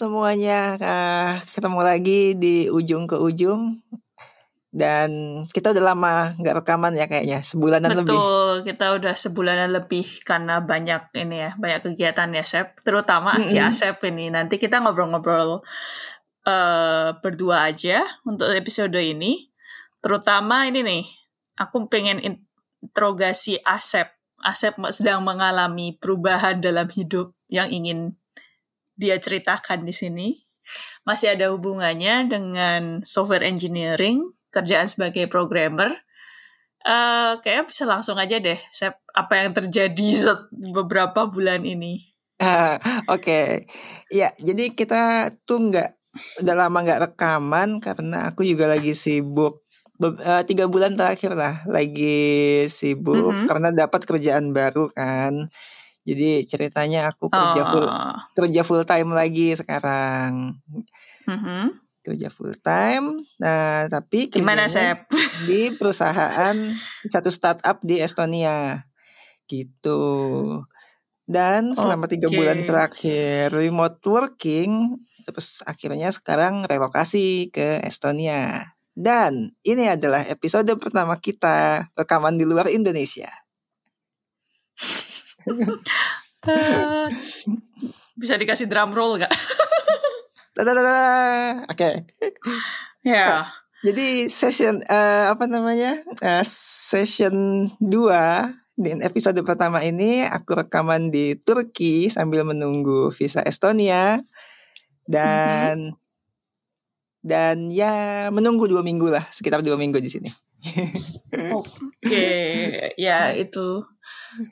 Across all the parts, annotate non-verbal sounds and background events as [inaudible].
Semuanya, uh, ketemu lagi di ujung ke ujung dan kita udah lama nggak rekaman ya kayaknya sebulanan Betul, lebih. Betul, kita udah sebulanan lebih karena banyak ini ya, banyak kegiatan ya, Sep. Terutama mm -hmm. si Asep ini. Nanti kita ngobrol-ngobrol uh, berdua aja untuk episode ini. Terutama ini nih, aku pengen interogasi Asep. Asep sedang mengalami perubahan dalam hidup yang ingin dia ceritakan di sini. Masih ada hubungannya dengan software engineering kerjaan sebagai programmer, uh, kayak bisa langsung aja deh, Sep, apa yang terjadi [laughs] beberapa bulan ini. Uh, [laughs] Oke, okay. ya jadi kita tuh nggak udah lama nggak rekaman karena aku juga lagi sibuk uh, tiga bulan terakhir lah lagi sibuk mm -hmm. karena dapat kerjaan baru kan. Jadi ceritanya aku kerja full oh. kerja full time lagi sekarang. Mm -hmm kerja full time. Nah, tapi gimana Sep? [laughs] Di perusahaan satu startup di Estonia. Gitu. Dan selama tiga okay. bulan terakhir remote working, terus akhirnya sekarang relokasi ke Estonia. Dan ini adalah episode pertama kita rekaman di luar Indonesia. [laughs] bisa dikasih drum roll gak? [laughs] Oke. Okay. Ya. Yeah. Jadi session uh, apa namanya? Uh, session 2 di episode pertama ini aku rekaman di Turki sambil menunggu visa Estonia dan mm -hmm. dan ya menunggu dua minggu lah sekitar dua minggu di sini. Oke, okay. ya itu.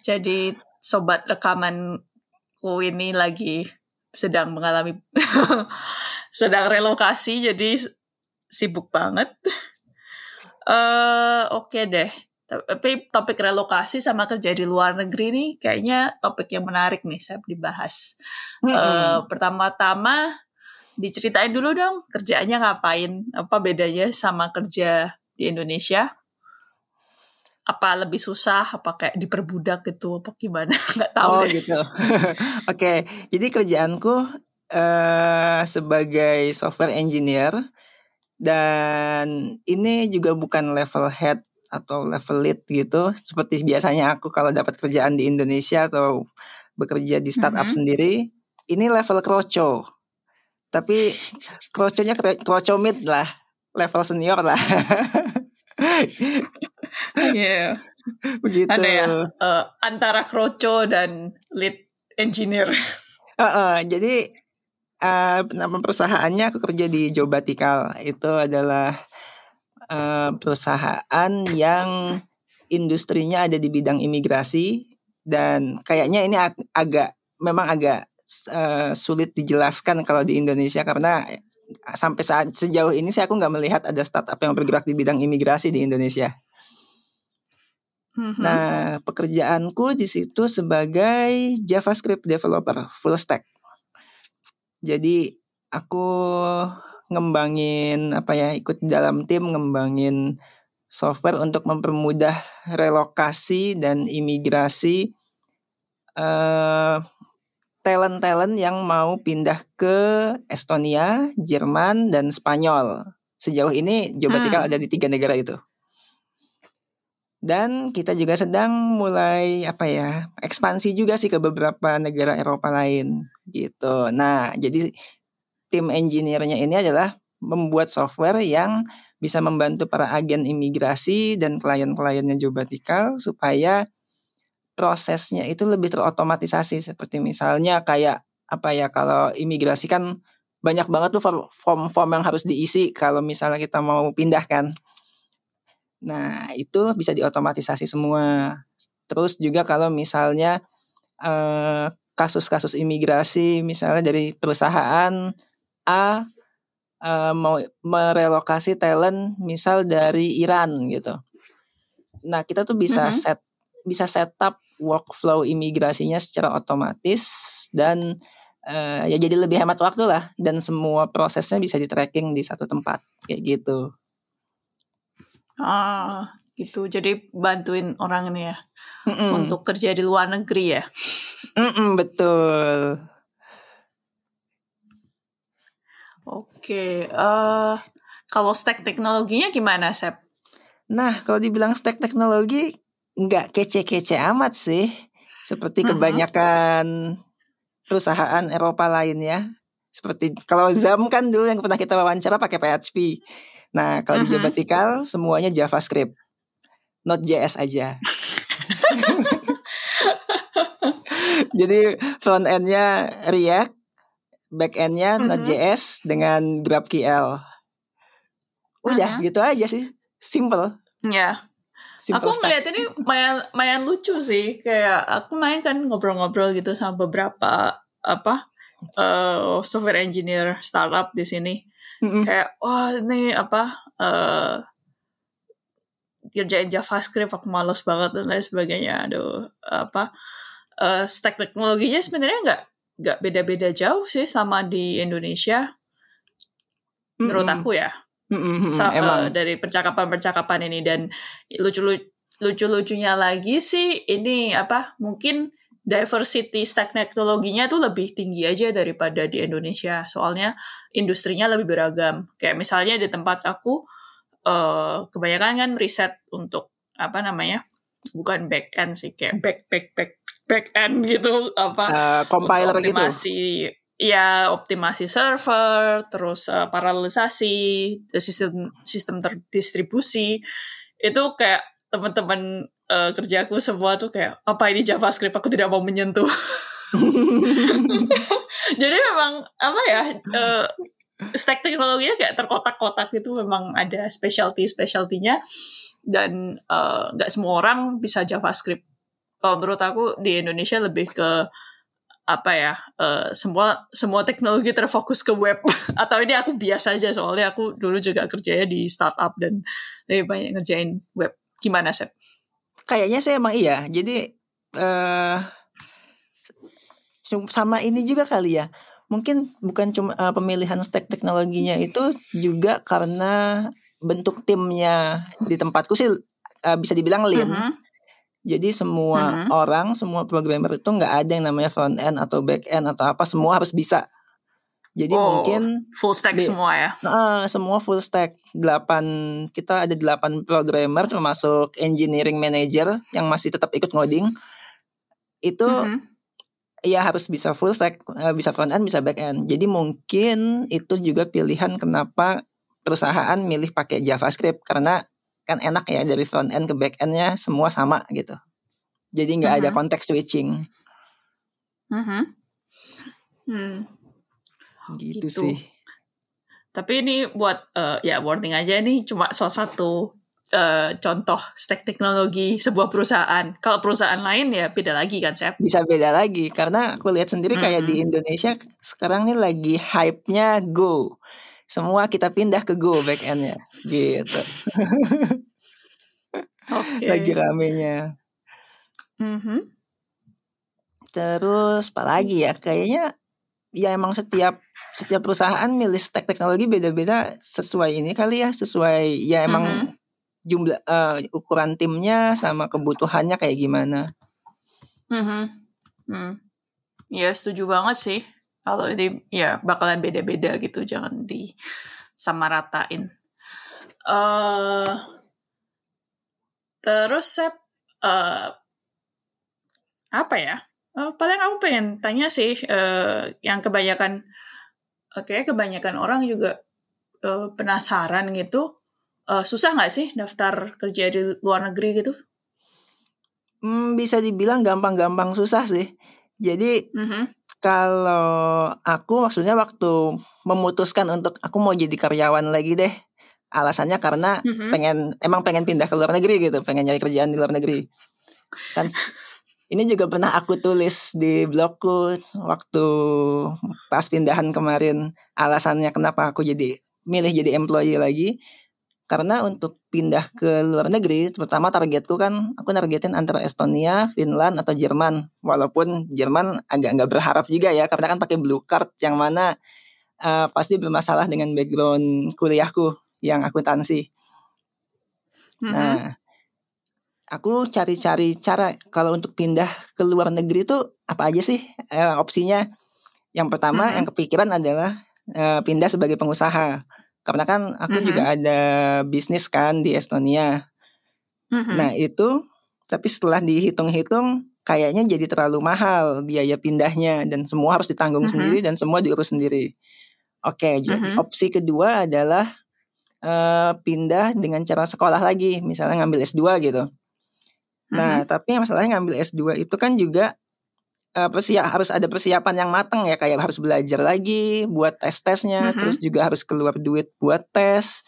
Jadi sobat rekamanku ini lagi sedang mengalami [laughs] sedang relokasi jadi sibuk banget. uh, Oke okay deh. Tapi topik relokasi sama kerja di luar negeri nih kayaknya topik yang menarik nih saya dibahas. Mm -hmm. uh, pertama-tama diceritain dulu dong kerjaannya ngapain? Apa bedanya sama kerja di Indonesia? Apa lebih susah apa kayak diperbudak gitu apa gimana [laughs] nggak tahu oh deh. gitu [laughs] oke okay. jadi kerjaanku uh, sebagai software engineer dan ini juga bukan level head atau level lead gitu seperti biasanya aku kalau dapat kerjaan di Indonesia atau bekerja di startup mm -hmm. sendiri ini level kroco tapi [laughs] kroconya kroco mid lah level senior lah Iya. yeah. [laughs] Begitu. Ada ya uh, antara kroco dan lead engineer. [laughs] Uh, uh, jadi uh, nama perusahaannya aku kerja di Jobatikal. Itu adalah uh, perusahaan yang industrinya ada di bidang imigrasi dan kayaknya ini ag agak memang agak uh, sulit dijelaskan kalau di Indonesia karena sampai saat sejauh ini sih aku nggak melihat ada startup yang bergerak di bidang imigrasi di Indonesia. Mm-hmm. Nah, pekerjaanku di situ sebagai JavaScript developer full stack. Jadi aku ngembangin apa ya, ikut dalam tim ngembangin software untuk mempermudah relokasi dan imigrasi uh, talent-talent yang mau pindah ke Estonia, Jerman, dan Spanyol. Sejauh ini Jobatikal hmm. ada di tiga negara itu. Dan kita juga sedang mulai apa ya ekspansi juga sih ke beberapa negara Eropa lain gitu. Nah jadi tim engineer-nya ini adalah membuat software yang bisa membantu para agen imigrasi dan klien-kliennya Jobatikal supaya prosesnya itu lebih terotomatisasi seperti misalnya kayak apa ya kalau imigrasi kan banyak banget tuh form-form yang harus diisi kalau misalnya kita mau pindah kan. Nah, itu bisa diotomatisasi semua. Terus juga kalau misalnya kasus kasus-kasus imigrasi misalnya dari perusahaan A uh, mau merelokasi talent misal dari Iran gitu. Nah, kita tuh bisa mm -hmm. set bisa setup workflow imigrasinya secara otomatis dan uh, ya jadi lebih hemat waktu lah dan semua prosesnya bisa di tracking di satu tempat kayak gitu. Ah, gitu. Jadi bantuin orang ini ya mm -mm. untuk kerja di luar negeri ya. Mm -mm, betul. Oke, eh kalau stack teknologinya gimana, Sep? Nah, kalau dibilang stack teknologi nggak kece-kece amat sih. Seperti kebanyakan perusahaan Eropa lainnya. Seperti kalau Zam kan dulu yang pernah kita wawancara pakai PHP. Nah, kalau di Mhm. Jabatikal semuanya JavaScript. Node.js aja. [laughs] Jadi front end-nya React, back end-nya Mhm. Node.js dengan GraphQL. Udah, Mhm. gitu aja sih. Simple. Ya, Simple aku ngeliat ini lumayan, lumayan lucu sih. Kayak aku main kan ngobrol-ngobrol gitu sama beberapa apa eh software engineer startup di sini. Mm-mm. Kayak, wah ini apa eh kerjain JavaScript aku males banget dan lain sebagainya. Aduh, apa eh stack teknologinya sebenarnya nggak nggak beda-beda jauh sih sama di Indonesia menurut Mm-mm. aku ya. Sa- Emang. dari percakapan-percakapan ini dan lucu lucu-lucunya lagi sih ini apa mungkin diversity stack teknologinya tuh lebih tinggi aja daripada di Indonesia. Soalnya industrinya lebih beragam. Kayak misalnya di tempat aku eh kebanyakan kan riset untuk apa namanya bukan back end sih kayak back back back back end gitu apa Eh, compiler gitu. optimasi ya optimasi server terus uh, paralelisasi sistem sistem terdistribusi. Itu kayak teman-teman uh, kerjaku semua tuh kayak apa ini JavaScript? Aku tidak mau menyentuh. [laughs] Jadi memang apa ya uh, stack teknologinya kayak terkotak-kotak itu memang ada specialty specialty-nya. Dan uh, nggak semua orang bisa JavaScript. Kalau menurut aku di Indonesia lebih ke apa ya eh, semua semua teknologi terfokus ke web. [laughs] Atau ini aku biasa aja soalnya aku dulu juga kerjanya di startup dan lebih banyak ngerjain web. Gimana Seth? Kayaknya sih emang iya. Jadi eh cum- sama ini juga kali ya. Mungkin bukan cuma eh, pemilihan stack teknologinya itu juga karena bentuk timnya di tempatku sih eh, bisa dibilang lean. Mhm. Jadi semua Mhm. orang, semua programmer itu nggak ada yang namanya front end atau back end atau apa, semua harus bisa. Jadi Oh, mungkin full stack Di- semua ya? Nah, semua full stack. 8 kita ada 8 programmer termasuk engineering manager yang masih tetap ikut ngoding. Itu Mhm. ya harus bisa full stack, eh, bisa front end, bisa back end. Jadi mungkin itu juga pilihan kenapa perusahaan milih pakai JavaScript karena kan enak ya dari front end ke back endnya semua sama gitu. Jadi nggak ada Mhm. context switching Mhm. Hmm. Gitu, Gitu. sih. Tapi ini buat eh, ya warning aja nih cuma salah satu eh, contoh stack teknologi sebuah perusahaan. Kalau perusahaan lain ya beda lagi kan, Sep? Bisa beda lagi karena aku lihat sendiri kayak di Indonesia sekarang nih lagi hype-nya Go. Semua kita pindah ke Go back end-nya gitu. Oke. Lagi ramenya. Mhm. Terus apa lagi ya? Kayaknya ya emang setiap setiap perusahaan milih stack teknologi beda-beda sesuai ini kali ya, sesuai ya emang Mhm. jumlah eh, ukuran timnya sama kebutuhannya kayak gimana. Mhm. Hmm. Ya setuju banget sih. Kalau ini ya bakalan beda-beda gitu, jangan disamaratain. eh terus Sep, eh apa ya? Eh, paling aku pengen tanya sih, eh yang kebanyakan, oke kebanyakan orang juga eh, penasaran gitu. eh, susah nggak sih daftar kerja di luar negeri gitu? Hmm, bisa dibilang gampang-gampang susah sih. Jadi Mhm. Kalau aku maksudnya waktu memutuskan untuk aku mau jadi karyawan lagi deh. Alasannya karena Mhm. pengen emang pengen pindah ke luar negeri gitu, pengen nyari kerjaan di luar negeri. Kan ini juga pernah aku tulis di blogku waktu pas pindahan kemarin. Alasannya kenapa aku jadi milih jadi employee lagi karena untuk pindah ke luar negeri, terutama targetku kan aku nargetin antara Estonia, Finland atau Jerman. Walaupun Jerman agak nggak berharap juga ya, karena kan pakai blue card yang mana eh, pasti bermasalah dengan background kuliahku yang akuntansi. Mhm. Nah, aku cari-cari cara kalau untuk pindah ke luar negeri itu apa aja sih eh, opsinya? Yang pertama Mhm. yang kepikiran adalah uh, pindah sebagai pengusaha. Karena kan aku Mhm. juga ada bisnis kan di Estonia. Mhm. Nah, itu tapi setelah dihitung-hitung kayaknya jadi terlalu mahal biaya pindahnya dan semua harus ditanggung Mhm. sendiri dan semua diurus sendiri. Oke, jadi Mhm. opsi kedua adalah eh, pindah dengan cara sekolah lagi, misalnya ngambil S2 gitu. Nah, Mhm. tapi masalahnya ngambil S2 itu kan juga eh, persia- harus ada persiapan yang matang ya, kayak harus belajar lagi buat tes-tesnya, Mhm. terus juga harus keluar duit buat tes.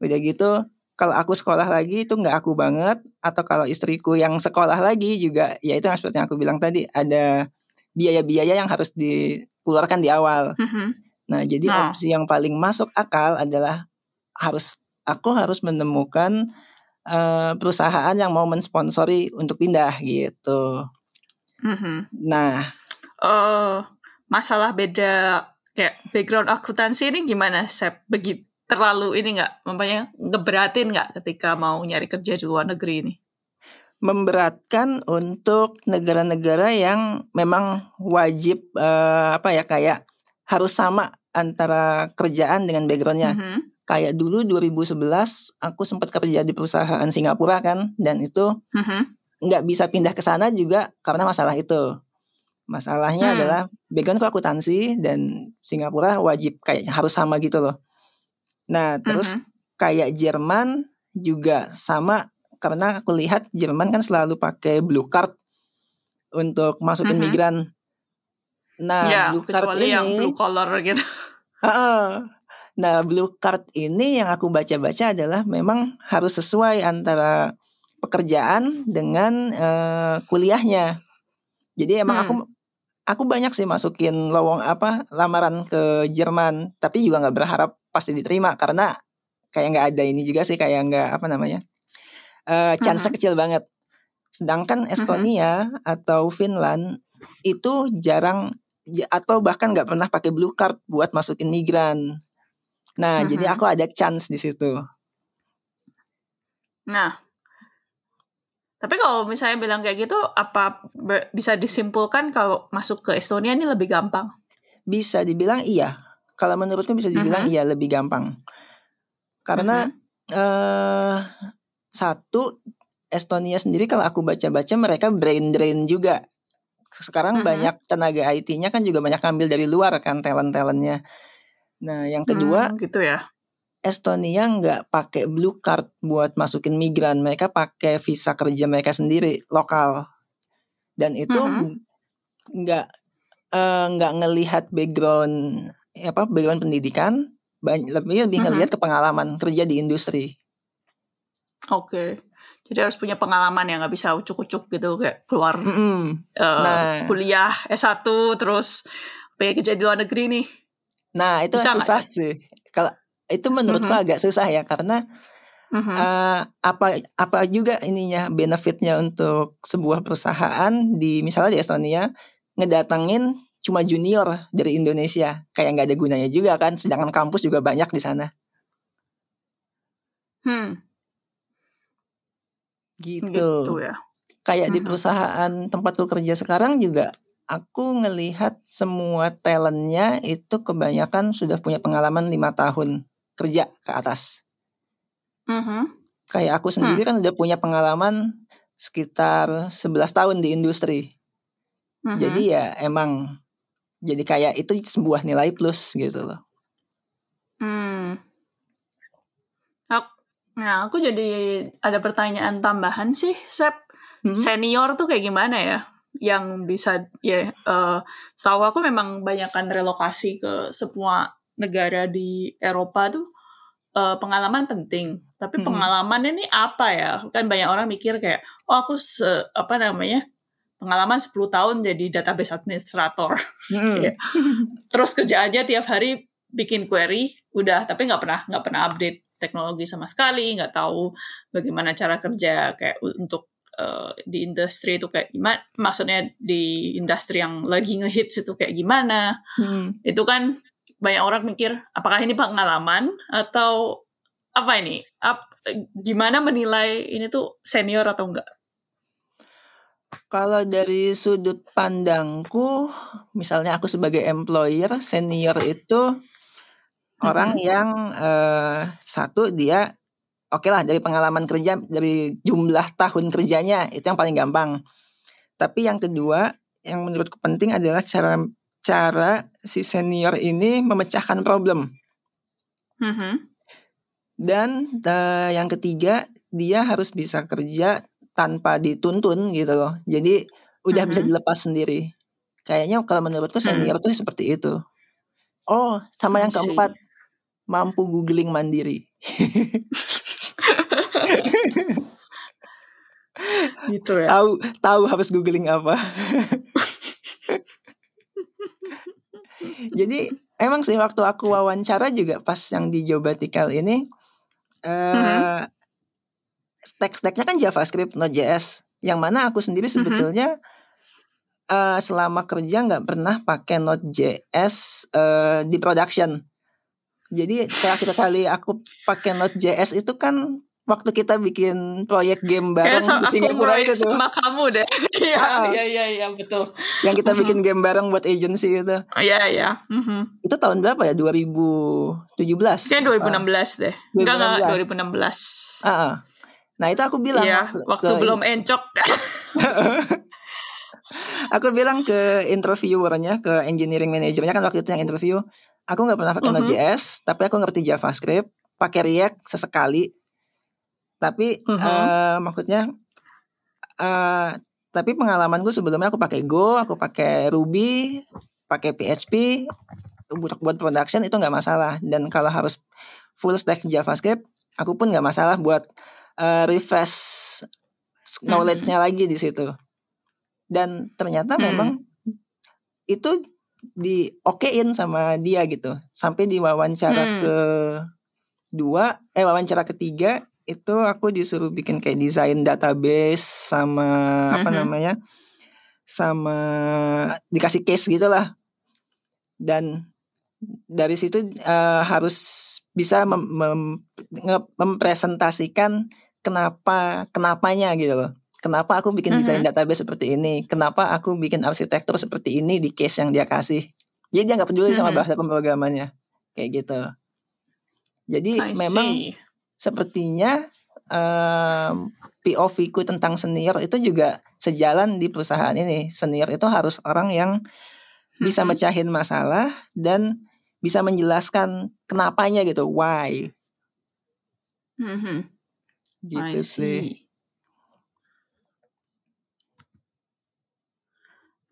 Udah gitu, kalau aku sekolah lagi itu nggak aku banget, atau kalau istriku yang sekolah lagi juga, ya itu yang seperti yang aku bilang tadi, ada biaya-biaya yang harus dikeluarkan di awal. Mhm. Nah, jadi Oh. opsi yang paling masuk akal adalah harus aku harus menemukan eh, perusahaan yang mau mensponsori untuk pindah gitu. Mhm. Nah, Eh, masalah beda kayak background akuntansi ini gimana, Sep? Begitu terlalu ini nggak, mamanya ngeberatin nggak ketika mau nyari kerja di luar negeri ini? memberatkan untuk negara-negara yang memang wajib eh, apa ya kayak harus sama antara kerjaan dengan backgroundnya. Mhm. Kayak dulu 2011 aku sempat kerja di perusahaan Singapura kan dan itu Mhm. nggak bisa pindah ke sana juga karena masalah itu. Masalahnya Hmm. adalah backgroundku akuntansi dan Singapura wajib kayak harus sama gitu loh. Nah, terus Mhm. kayak Jerman juga sama karena aku lihat Jerman kan selalu pakai blue card untuk masukin Mhm. migran. Nah, ya, blue card kecuali yang ini blue collar gitu. Nah, blue card ini yang aku baca-baca adalah memang harus sesuai antara pekerjaan dengan eh, kuliahnya. Jadi emang aku aku banyak sih masukin lowong apa lamaran ke Jerman, tapi juga nggak berharap pasti diterima karena kayak nggak ada ini juga sih kayak nggak apa namanya eh chance Mhm. kecil banget. Sedangkan Estonia atau Finland itu jarang atau bahkan nggak pernah pakai blue card buat masukin migran. Nah, jadi Mhm. aku ada chance di situ. Nah, tapi kalau misalnya bilang kayak gitu, apa ber- bisa disimpulkan kalau masuk ke Estonia ini lebih gampang? Bisa dibilang iya. Kalau menurutku bisa dibilang Mhm. iya lebih gampang. Karena eh satu Estonia sendiri kalau aku baca-baca mereka brain drain juga. Sekarang Mhm. banyak tenaga IT-nya kan juga banyak ambil dari luar kan talent-talentnya. Nah, yang kedua Hmm, gitu ya. Estonia nggak pakai blue card buat masukin migran, mereka pakai visa kerja mereka sendiri lokal. Dan itu Mhm. nggak eh, nggak ngelihat background apa background pendidikan, banyak lebih lebih Mhm. ngelihat ke pengalaman kerja di industri. Oke. Jadi harus punya pengalaman yang nggak bisa ucuk-ucuk gitu kayak keluar Mm-mm. eh, Nah. kuliah S1 terus pengen kerja di luar negeri nih. Nah itu Bisa susah sih. Kalau itu menurutku Mhm. agak susah ya karena Mhm. eh, apa apa juga ininya benefitnya untuk sebuah perusahaan di misalnya di Estonia ngedatangin cuma junior dari Indonesia kayak nggak ada gunanya juga kan sedangkan kampus juga banyak di sana Hmm, gitu, gitu ya. kayak di Mhm. perusahaan tempatku kerja sekarang juga aku ngelihat semua talentnya itu kebanyakan sudah punya pengalaman lima tahun kerja ke atas Mhm. kayak aku sendiri kan udah punya pengalaman sekitar 11 tahun di industri Mhm. Jadi ya emang jadi kayak itu sebuah nilai plus gitu loh. Hmm. Nah, aku jadi ada pertanyaan tambahan sih, Sep. Hmm? Senior tuh kayak gimana ya? Yang bisa ya eh setahu aku memang banyakkan relokasi ke semua negara di Eropa tuh eh, pengalaman penting. Tapi Hmm. pengalaman ini apa ya? Kan banyak orang mikir kayak, "Oh, aku se apa namanya? pengalaman 10 tahun jadi database administrator." Mm-mm. Iya. [laughs] terus kerja aja tiap hari bikin query udah tapi nggak pernah nggak pernah update teknologi sama sekali nggak tahu bagaimana cara kerja kayak untuk eh, di industri itu kayak gimana maksudnya di industri yang lagi ngehits itu kayak gimana. Hmm. itu kan banyak orang mikir apakah ini pengalaman atau apa ini? Ap- gimana menilai ini tuh senior atau enggak? Kalau dari sudut pandangku, misalnya aku sebagai employer senior itu orang yang uh, satu dia oke lah dari pengalaman kerja dari jumlah tahun kerjanya itu yang paling gampang. Tapi yang kedua yang menurutku penting adalah cara cara si senior ini memecahkan problem. Mhm. Dan uh, yang ketiga dia harus bisa kerja tanpa dituntun gitu loh. Jadi udah bisa Mhm. dilepas sendiri. Kayaknya kalau menurutku Hmm. senior tuh seperti itu. Oh, sama yang see. keempat mampu googling mandiri. [laughs] [laughs] Gitu ya. Tahu tahu harus googling apa. [laughs] Jadi emang sih waktu aku wawancara juga pas yang di Job Vertical ini eh stack-stacknya kan JavaScript, Node.js. Yang mana aku sendiri Mhm. sebetulnya eh selama kerja nggak pernah pakai Node.js eh di production. Jadi terakhir kali aku pakai Node.js itu kan waktu kita bikin proyek game bareng so, di Singapura itu tuh. sama kamu deh. [laughs] Iya, [laughs] iya, iya, iya, betul. Yang kita Mhm. bikin game bareng buat agency itu. Iya, iya. Mhm. Itu tahun berapa ya? 2017. Kayak 2016 deh. Enggak, enggak, 2016. 2016. Ah, ah. Nah, itu aku bilang Iya, waktu- waktu ke- belum encok. [laughs] Aku bilang ke interviewernya, ke engineering manajernya kan waktu itu yang interview, aku nggak pernah pakai Mhm. Node.js, tapi aku ngerti JavaScript, pakai React sesekali. Tapi Mhm. eh, maksudnya, eh tapi pengalamanku sebelumnya aku pakai Go, aku pakai Ruby, pakai PHP untuk buat production itu nggak masalah. Dan kalau harus full stack JavaScript, aku pun nggak masalah buat eh, refresh knowledge-nya lagi di situ. Dan ternyata Hmm. memang itu di okein sama dia gitu. Sampai di wawancara Hmm. ke dua, eh wawancara ketiga itu aku disuruh bikin kayak desain database sama apa Mhm. namanya, sama dikasih case gitulah. Dan dari situ eh, harus bisa mem- mem- mempresentasikan kenapa kenapanya gitu loh. Kenapa aku bikin desain Mhm. database seperti ini? Kenapa aku bikin arsitektur seperti ini di case yang dia kasih? Jadi dia nggak peduli sama Mhm. bahasa pemrogramannya, kayak gitu. Jadi I memang see. Sepertinya em, POV ku tentang senior itu juga sejalan di perusahaan ini. Senior itu harus orang yang bisa mecahin masalah dan bisa menjelaskan kenapanya gitu, why. I gitu sih.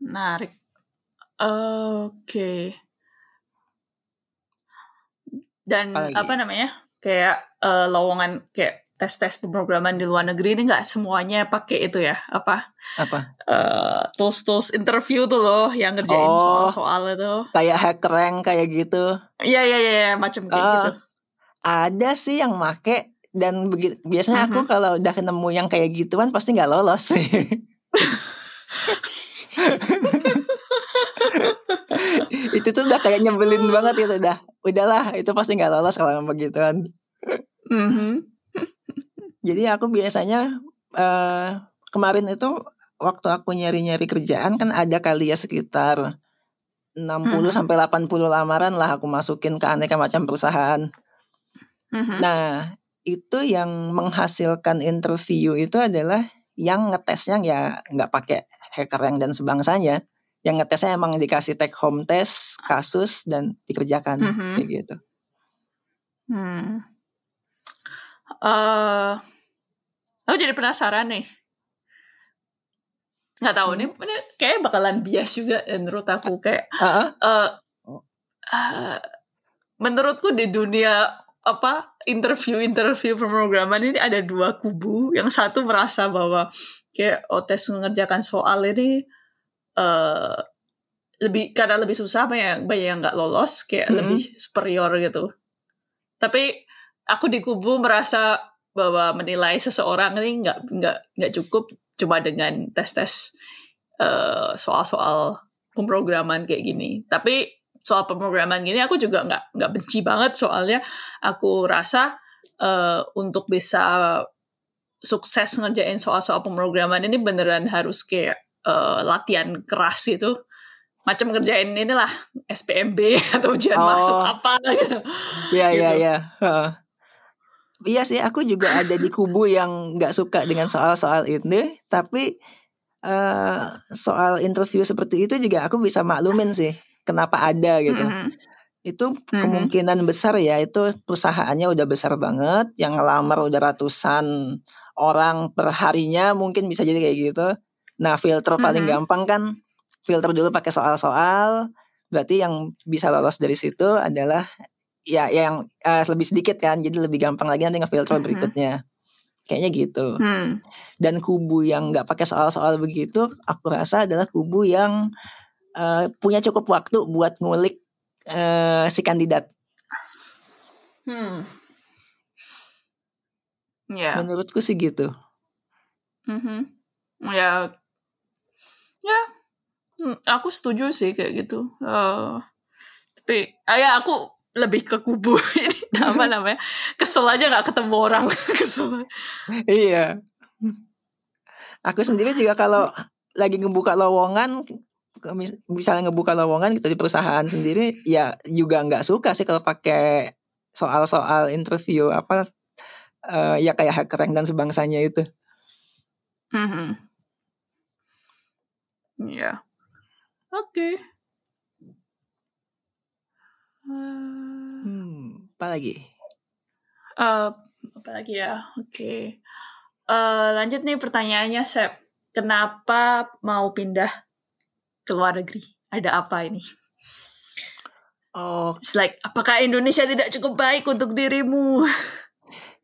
Menarik. Oke. Dan Apalagi? apa namanya? Kayak eh, lowongan kayak tes-tes pemrograman di luar negeri ini nggak semuanya pakai itu ya? Apa? Apa? eh, tools-tools interview tuh loh yang ngerjain Oh. soal-soal itu. Kayak hack rank kayak gitu. Iya iya iya iya, macam kayak Ah, gitu. Ada sih yang make dan begitu biasanya aku Mhm. kalau udah ketemu yang kayak gituan pasti nggak lolos sih. [laughs] [laughs] itu tuh udah kayak nyebelin banget itu udah udahlah itu pasti nggak lolos kalau yang begituan Mhm. [laughs] jadi aku biasanya eh kemarin itu waktu aku nyari-nyari kerjaan kan ada kali ya sekitar 60 Mhm. sampai 80 lamaran lah aku masukin ke aneka macam perusahaan Mhm. Nah, itu yang menghasilkan interview itu adalah yang ngetesnya ya nggak pakai hacker rank dan sebangsanya. Yang ngetesnya emang dikasih take home test, kasus dan dikerjakan Mhm. kayak gitu. Hmm. Eh, aku jadi penasaran nih. Nggak tahu Hmm. nih, ini kayak bakalan bias juga ya menurut aku kayak Heeh. eh eh, menurutku di dunia apa interview-interview pemrograman ini ada dua kubu. Yang satu merasa bahwa kayak oh tes mengerjakan soal ini eh lebih karena lebih susah banyak yang banyak yang nggak lolos kayak Mhm. lebih superior gitu. Tapi aku di kubu merasa bahwa menilai seseorang ini nggak nggak nggak cukup cuma dengan tes tes soal-soal pemrograman kayak gini. Tapi soal pemrograman gini aku juga nggak nggak benci banget soalnya aku rasa eh, untuk bisa sukses ngerjain soal-soal pemrograman ini beneran harus kayak eh, latihan keras gitu macam ngerjain inilah SPMB [laughs] atau ujian Oh. masuk apa [laughs] gitu. Iya iya Gitu. iya. Iya sih, aku juga ada di kubu yang nggak suka dengan soal-soal ini, tapi eh soal interview seperti itu juga aku bisa maklumin sih kenapa ada gitu. Mhm. Itu Mhm. kemungkinan besar ya itu perusahaannya udah besar banget, yang ngelamar udah ratusan orang per harinya mungkin bisa jadi kayak gitu. Nah, filter paling Mhm. gampang kan filter dulu pakai soal-soal. Berarti yang bisa lolos dari situ adalah ya yang eh, lebih sedikit kan, jadi lebih gampang lagi nanti ngefilter Mhm. berikutnya. Kayaknya gitu. Hmm. Dan kubu yang nggak pakai soal-soal begitu, aku rasa adalah kubu yang eh, punya cukup waktu buat ngulik eh, si kandidat. Hmm. Ya. Menurutku sih gitu. Mhm. Ya. Ya. Hmm, aku setuju sih kayak gitu. Eh, tapi ah, ya aku lebih ke kubu [laughs] ini apa [laughs] namanya kesel aja nggak ketemu orang [laughs] kesel Iya. Aku sendiri juga kalau lagi ngebuka lowongan misalnya ngebuka lowongan gitu di perusahaan sendiri ya juga nggak suka sih kalau pakai soal-soal interview apa eh, ya kayak hacker rank dan sebangsanya itu. Mhm. Ya. Oke. Eh, Hmm, apa lagi? eh, apa lagi ya? Oke. Eh, lanjut nih pertanyaannya, Sep. Kenapa mau pindah ke luar negeri? Ada apa ini? Oh, It's like, apakah Indonesia tidak cukup baik untuk dirimu?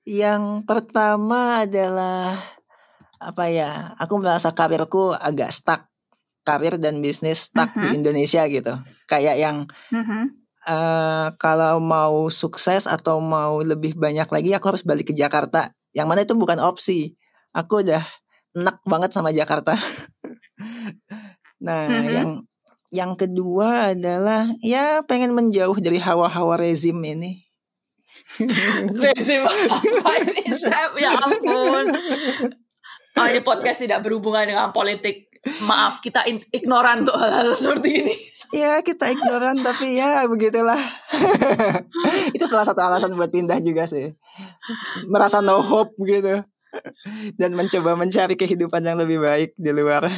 yang pertama adalah apa ya? Aku merasa karirku agak stuck. Karir dan bisnis stuck di Mhm. Indonesia gitu. Kayak yang Mhm. eh kalau mau sukses atau mau lebih banyak lagi aku harus balik ke Jakarta. Yang mana itu bukan opsi. Aku udah enak banget sama Jakarta. [laughs] nah, Mhm. yang yang kedua adalah ya pengen menjauh dari hawa-hawa rezim ini. [laughs] Rezim apa ini? Ya ampun. [laughs] Oh, ini podcast tidak berhubungan dengan politik. Maaf, kita ignoran untuk hal-hal seperti ini. Ya kita ignoran tapi ya begitulah. [laughs] itu salah satu alasan buat pindah juga sih. Merasa no hope gitu. Dan mencoba mencari kehidupan yang lebih baik di luar. [laughs]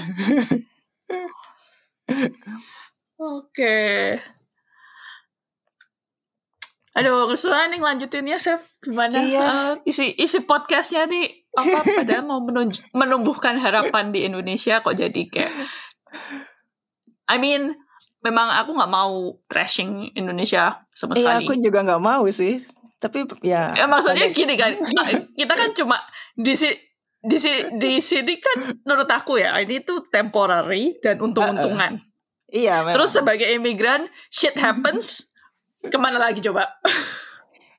Oke. Aduh, kesulitan nih lanjutinnya, Chef. Gimana? Iya. Eh, isi isi podcastnya nih apa [laughs] padahal mau menunj- menumbuhkan harapan di Indonesia kok jadi kayak I mean memang aku nggak mau trashing Indonesia sama Iya sekali. aku juga nggak mau sih. Tapi ya. Ya maksudnya gini kan, kita kan cuma di si di si di sini kan menurut aku ya ini tuh temporary dan untung-untungan. Iya. Memang. Terus sebagai imigran, shit happens. Ke mana lagi coba?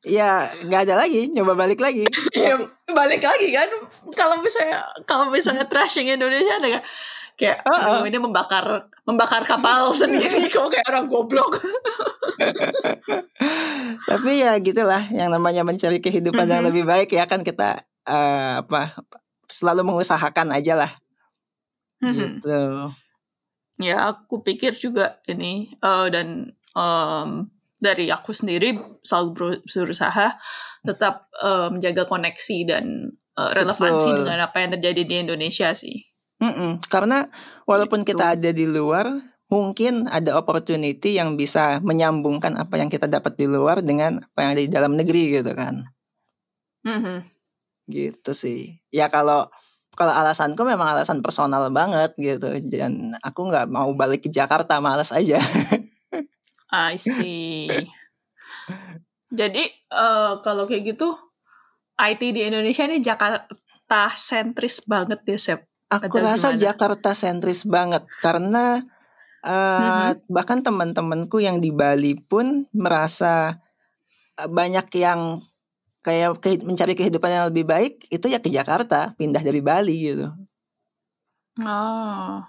ya nggak ada lagi. Nyoba balik lagi. [laughs] ya, balik lagi kan. Kalau misalnya kalau misalnya trashing Indonesia ada kayak kayak Uh-uh. "Aduh, ini membakar membakar kapal [laughs] sendiri kok kayak orang goblok. [laughs] Tapi ya gitulah. Yang namanya mencari kehidupan yang Mhm. lebih baik ya kan kita eh, apa selalu mengusahakan aja lah. Mhm. Gitu. ya aku pikir juga ini eh, dan em, dari aku sendiri selalu beru- berusaha tetap eh, menjaga koneksi dan eh, relevansi Betul. dengan apa yang terjadi di Indonesia sih. Mm-mm. Karena walaupun Gitu. kita ada di luar, mungkin ada opportunity yang bisa menyambungkan apa yang kita dapat di luar dengan apa yang ada di dalam negeri gitu kan. Mhm. Gitu sih. Ya kalau kalau alasanku memang alasan personal banget gitu. Dan aku nggak mau balik ke Jakarta, males aja. [laughs] I see. Jadi eh, kalau kayak gitu IT di Indonesia ini Jakarta sentris banget ya Sep. Aku Atau rasa gimana? Jakarta sentris banget karena eh, bahkan teman-temanku yang di Bali pun merasa eh, banyak yang kayak mencari kehidupan yang lebih baik itu ya ke Jakarta, pindah dari Bali gitu. Oh.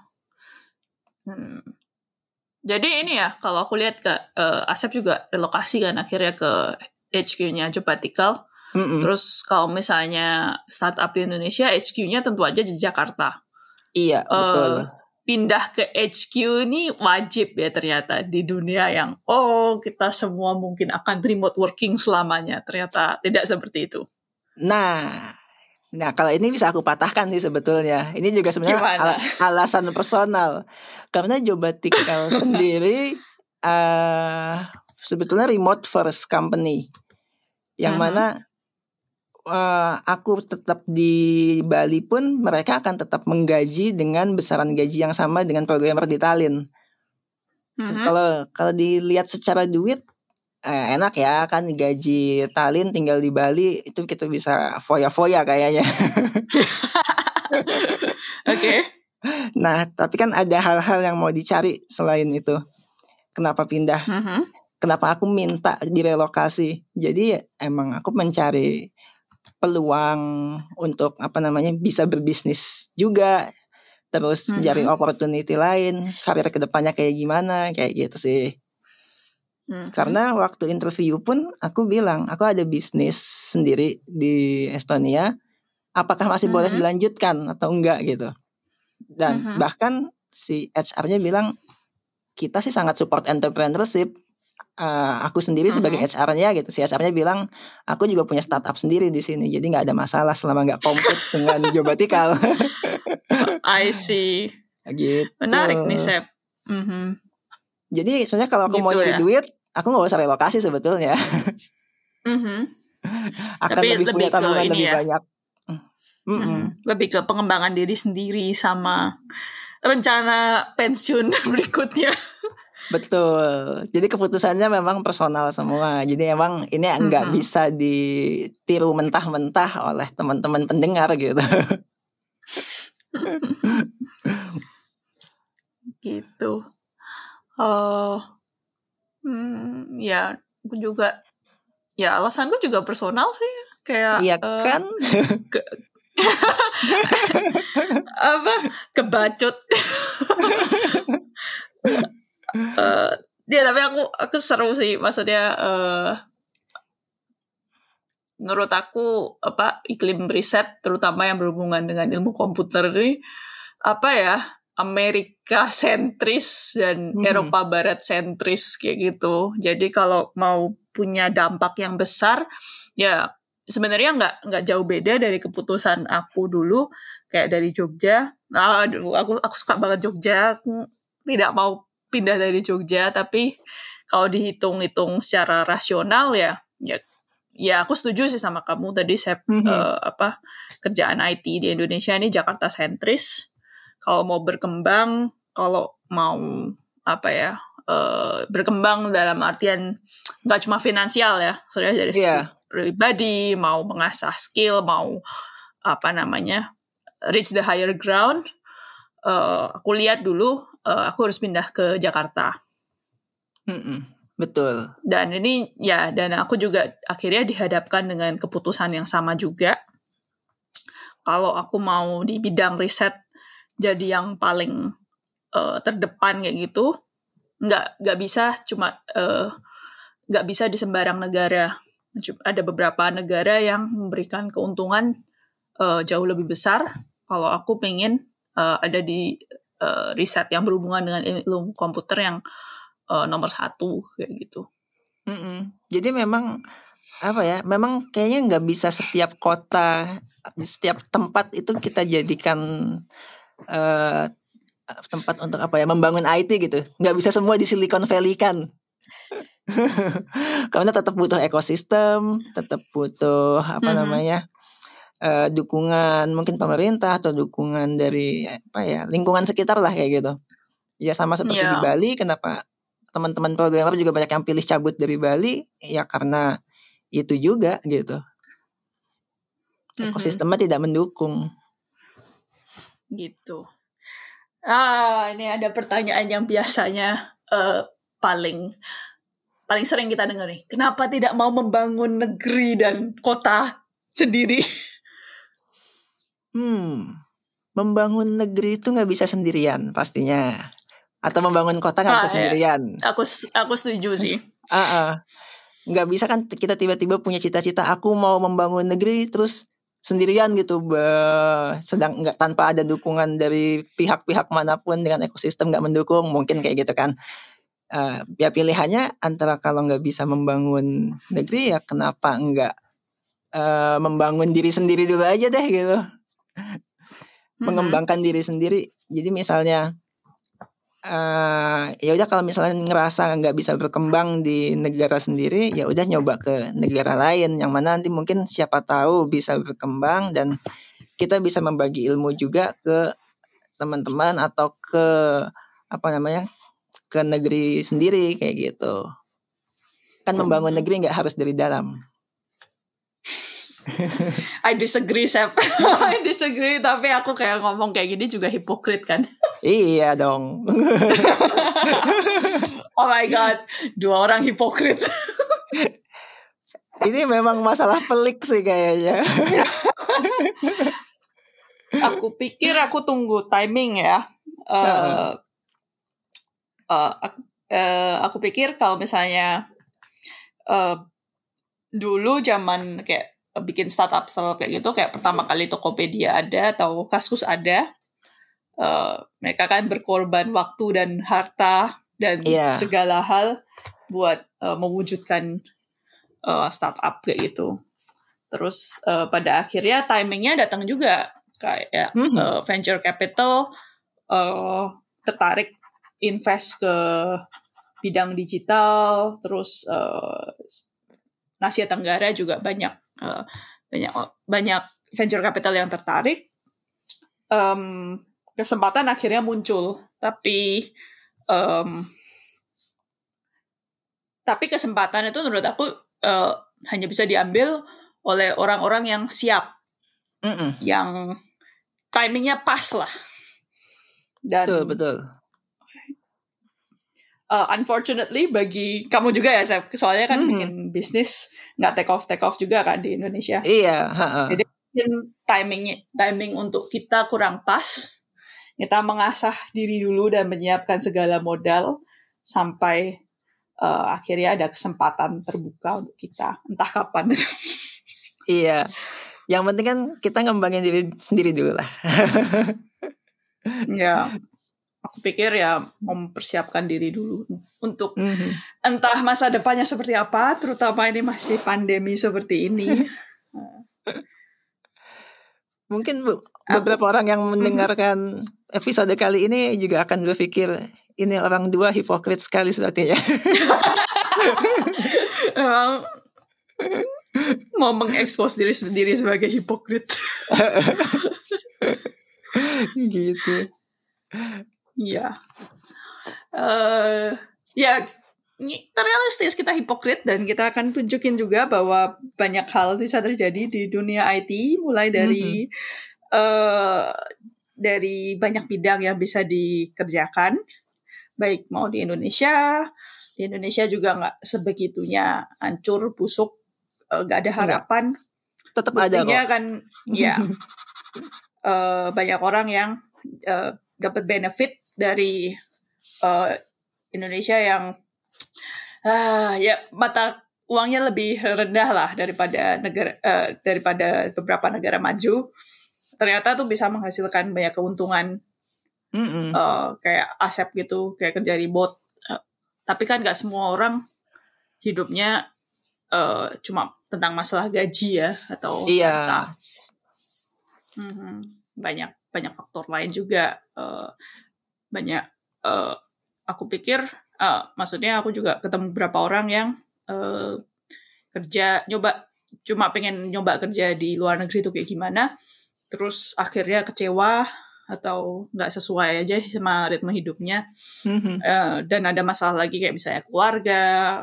Hmm. Jadi ini ya kalau aku lihat ke eh, Asep juga relokasi kan akhirnya ke HQ-nya Jobatikal. Mm-mm. Terus kalau misalnya startup di Indonesia HQ-nya tentu aja di Jakarta. Iya, Eh, betul. pindah ke HQ ini wajib ya ternyata di dunia yang oh kita semua mungkin akan remote working selamanya ternyata tidak seperti itu. Nah, nah kalau ini bisa aku patahkan sih sebetulnya. Ini juga sebenarnya al alasan personal karena Jobatikal [laughs] sendiri uh, sebetulnya remote first company yang -huh. mana uh, aku tetap di Bali pun mereka akan tetap menggaji dengan besaran gaji yang sama dengan programmer di Tallinn. Mm-hmm. Kalau kalau dilihat secara duit eh, enak ya kan gaji Tallinn tinggal di Bali itu kita bisa foya-foya kayaknya. [laughs] Oke. okay. Nah, tapi kan ada hal-hal yang mau dicari selain itu. Kenapa pindah? Mm-hmm. Kenapa aku minta direlokasi? Jadi emang aku mencari peluang untuk apa namanya bisa berbisnis juga terus mm -hmm. opportunity lain karir ke depannya kayak gimana kayak gitu sih mm -hmm. karena waktu interview pun aku bilang aku ada bisnis sendiri di Estonia apakah masih mm -hmm. boleh dilanjutkan atau enggak gitu dan mm -hmm. bahkan si HR-nya bilang kita sih sangat support entrepreneurship uh, aku sendiri uh-huh. sebagai HR-nya gitu si HR-nya bilang aku juga punya startup sendiri di sini jadi nggak ada masalah selama nggak kompet [laughs] dengan Jobatikal I see gitu menarik nih Sep mm-hmm. Jadi soalnya kalau aku gitu mau nyari ya? duit aku nggak usah relokasi sebetulnya mm-hmm. [laughs] akan Tapi lebih, lebih punya tabungan lebih ya? banyak mm -hmm. lebih ke pengembangan diri sendiri sama rencana pensiun [laughs] berikutnya Betul. Jadi keputusannya memang personal semua. Jadi emang ini nggak hmm. bisa ditiru mentah-mentah oleh teman-teman pendengar gitu. [laughs] gitu. Oh, hmm, ya, aku juga, ya alasanku juga personal sih, kayak. Iya uh, kan? [laughs] Ke, [laughs] apa kebacut uh, [laughs] ya tapi aku aku seru sih maksudnya uh, menurut aku apa iklim riset terutama yang berhubungan dengan ilmu komputer ini apa ya Amerika [laughs] sentris dan hmm. Eropa Barat sentris kayak gitu. Jadi kalau mau punya dampak yang besar, ya sebenarnya nggak nggak jauh beda dari keputusan aku dulu kayak dari Jogja. Aduh, aku aku suka banget Jogja. Aku tidak mau pindah dari Jogja tapi kalau dihitung-hitung secara rasional ya ya ya aku setuju sih sama kamu tadi saya mm -hmm. uh, apa kerjaan IT di Indonesia ini Jakarta sentris kalau mau berkembang kalau mau apa ya uh, berkembang dalam artian nggak cuma finansial ya soalnya dari yeah. pribadi mau mengasah skill mau apa namanya reach the higher ground uh, aku lihat dulu uh, aku harus pindah ke Jakarta. Mm-mm, betul. Dan ini ya dan aku juga akhirnya dihadapkan dengan keputusan yang sama juga. Kalau aku mau di bidang riset jadi yang paling uh, terdepan kayak gitu, nggak nggak bisa cuma nggak uh, bisa di sembarang negara. Ada beberapa negara yang memberikan keuntungan uh, jauh lebih besar. Kalau aku pengen uh, ada di uh, riset yang berhubungan dengan ilmu komputer yang uh, nomor satu kayak gitu. Mm -mm. Jadi memang apa ya? Memang kayaknya nggak bisa setiap kota, setiap tempat itu kita jadikan uh, tempat untuk apa ya? Membangun IT gitu. Nggak bisa semua di Silicon Valley kan. [laughs] Karena tetap butuh ekosistem, tetap butuh apa mm -hmm. namanya? uh, dukungan mungkin pemerintah atau dukungan dari apa ya lingkungan sekitar lah kayak gitu. Ya sama seperti yeah. di iya. Bali, kenapa teman-teman programmer juga banyak yang pilih cabut dari Bali? Ya karena itu juga gitu. Mm-hmm. Ekosistemnya tidak mendukung. Gitu. Ah, ini ada pertanyaan yang biasanya uh, paling paling sering kita dengar nih. Kenapa tidak mau membangun negeri dan kota sendiri? Hmm, membangun negeri itu nggak bisa sendirian pastinya. Atau membangun kota nggak ah, bisa iya. sendirian. Aku aku setuju sih. Ah, uh, uh. nggak bisa kan kita tiba-tiba punya cita-cita aku mau membangun negeri terus sendirian gitu be- sedang nggak tanpa ada dukungan dari pihak-pihak mana pun dengan ekosistem nggak mendukung mungkin kayak gitu kan. Uh, ya pilihannya antara kalau nggak bisa membangun negeri ya kenapa nggak uh, membangun diri sendiri dulu aja deh gitu. Mhm. mengembangkan diri sendiri. Jadi misalnya eh ya udah kalau misalnya ngerasa nggak bisa berkembang di negara sendiri ya udah nyoba ke negara lain. Yang mana nanti mungkin siapa tahu bisa berkembang dan kita bisa membagi ilmu juga ke teman-teman atau ke apa namanya ke negeri sendiri kayak gitu. Kan membangun negeri nggak harus dari dalam [laughs] I disagree, Sep. [laughs] I disagree, tapi aku kayak ngomong kayak gini juga hipokrit kan. iya dong [laughs] Oh my god, dua orang hipokrit. ini memang masalah pelik sih kayaknya aku pikir aku tunggu timing ya. Eh Heeh. eh, aku, eh, aku pikir kalau misalnya eh dulu zaman kayak bikin startup startup kayak gitu kayak pertama kali Tokopedia ada atau Kaskus ada eh, mereka kan berkorban waktu dan harta dan Iya. segala hal buat eh, mewujudkan eh, startup kayak gitu terus eh, pada akhirnya timingnya datang juga kayak Mhm. eh, venture capital eh, tertarik invest ke bidang digital terus eh, Asia Tenggara juga banyak eh, banyak banyak venture capital yang tertarik. Em, kesempatan akhirnya muncul. Tapi em, tapi kesempatan itu menurut aku eh, hanya bisa diambil oleh orang-orang yang siap. Mm-mm. yang timingnya pas lah. Dan betul betul uh, unfortunately bagi kamu juga ya Sep, soalnya kan Mhm. bikin bisnis nggak take off take off juga kan di Indonesia. iya ha-ha. Jadi mungkin timingnya timing untuk kita kurang pas. Kita mengasah diri dulu dan menyiapkan segala modal sampai uh, akhirnya ada kesempatan terbuka untuk kita entah kapan. [laughs] Iya. Yang penting kan kita ngembangin diri sendiri dulu lah. ya, [laughs] aku pikir ya mempersiapkan diri dulu untuk Mhm. entah masa depannya seperti apa, terutama ini masih pandemi seperti ini. [laughs] Mungkin bu- beberapa orang yang mendengarkan episode kali ini juga akan berpikir ini orang dua hipokrit sekali sepertinya. [laughs] Mau mengekspos diri sendiri sebagai hipokrit. [laughs] gitu. Iya. eh ya ini realistis kita hipokrit dan kita akan tunjukin juga bahwa banyak hal bisa terjadi di dunia IT mulai dari eh dari banyak bidang yang bisa dikerjakan baik mau di Indonesia di Indonesia juga nggak sebegitunya hancur busuk eh, nggak ada harapan Tetap ada kok. kan ya [laughs] eh, banyak orang yang eh, dapat benefit dari eh, Indonesia yang ah ya mata uangnya lebih rendah lah daripada negara eh, daripada beberapa negara maju ternyata tuh bisa menghasilkan banyak keuntungan Mm-mm. eh, kayak asep gitu kayak kerja remote Eh, tapi kan nggak semua orang hidupnya eh, cuma tentang masalah gaji ya atau Iya. harta. Mhm. banyak banyak faktor lain juga eh, banyak eh, aku pikir eh, maksudnya aku juga ketemu beberapa orang yang eh, kerja nyoba cuma pengen nyoba kerja di luar negeri itu kayak gimana terus akhirnya kecewa atau nggak sesuai aja sama ritme hidupnya Mhm. Eh, dan ada masalah lagi kayak misalnya keluarga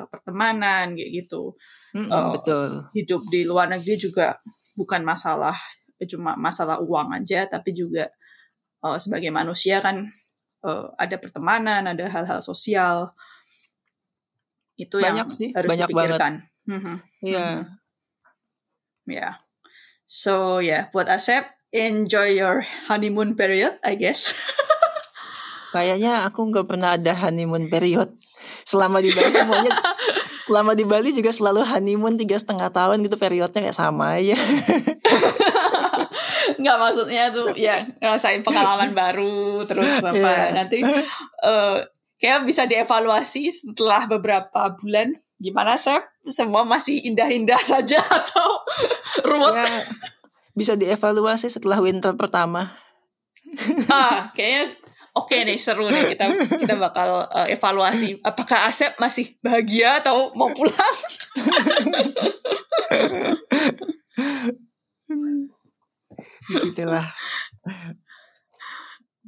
pertemanan kayak gitu Mm-mm, Oh. Betul. hidup di luar negeri juga bukan masalah cuma masalah uang aja tapi juga eh, sebagai manusia kan eh, ada pertemanan ada hal-hal sosial. Itu yang Banyak sih, harus banyak dipikirkan. Mhm, Iya. ya so ya yeah, buat Asep enjoy your honeymoon period I guess. [laughs] Kayaknya aku nggak pernah ada honeymoon period. Selama di Bali semuanya [laughs] selama di Bali juga selalu honeymoon tiga setengah tahun gitu periodnya kayak sama aja. [laughs] Nggak maksudnya tuh ya ngerasain pengalaman baru terus apa Yeah. nanti eh kayak bisa dievaluasi setelah beberapa bulan gimana Sep semua masih indah-indah saja atau [laughs] ruwet ya, bisa dievaluasi setelah winter pertama. ah kayaknya oke nih seru nih kita kita bakal eh, evaluasi apakah Asep masih bahagia atau mau pulang [laughs] Begitulah.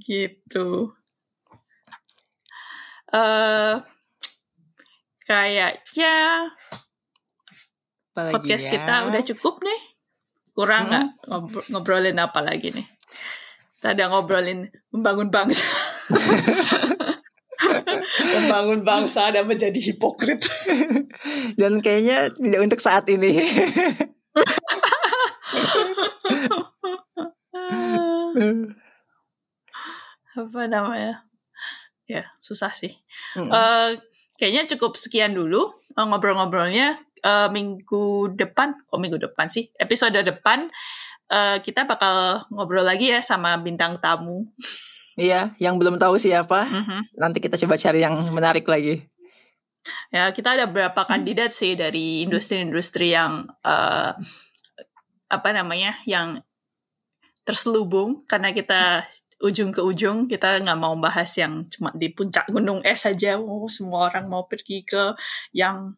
gitu eh kayaknya Apalagi podcast ya? kita udah cukup nih kurang nggak ngobro- ngobrolin apa lagi nih kita udah ngobrolin membangun bangsa [laughs] membangun bangsa dan menjadi hipokrit Dan kayaknya tidak untuk saat ini. [laughs] [laughs] apa namanya ya susah sih Mm. Eh, kayaknya cukup sekian dulu eh, ngobrol-ngobrolnya Eh, minggu depan kok minggu depan sih episode depan eh, kita bakal ngobrol lagi ya sama bintang tamu Iya, yang belum tahu siapa, Mhm. nanti kita coba cari yang menarik lagi. ya kita ada beberapa kandidat sih dari industri-industri yang eh, apa namanya yang terselubung karena kita ujung ke ujung kita nggak mau bahas yang cuma di puncak gunung es saja oh, semua orang mau pergi ke yang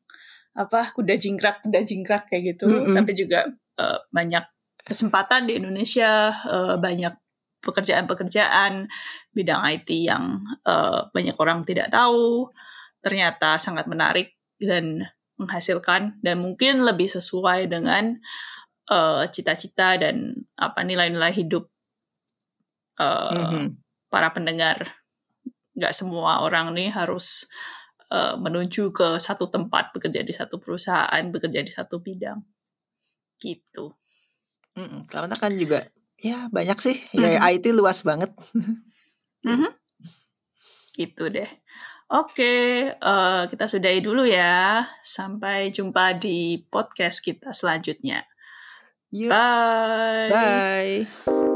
apa kuda jingkrak kuda jingkrak kayak gitu Mm-mm. tapi juga eh, banyak kesempatan di Indonesia eh, banyak pekerjaan-pekerjaan bidang IT yang eh, banyak orang tidak tahu ternyata sangat menarik dan menghasilkan dan mungkin lebih sesuai dengan eh, cita-cita dan apa nilai-nilai hidup eh, Mhm. para pendengar. Nggak semua orang nih harus eh, menuju ke satu tempat bekerja di satu perusahaan, bekerja di satu bidang. Gitu. Mm-mm, Karena kan juga ya banyak sih. Ya Mhm. IT luas banget. [laughs] Mhm. Gitu deh. Oke, eh, kita sudahi dulu ya. Sampai jumpa di podcast kita selanjutnya. Yuk, Bye. bye.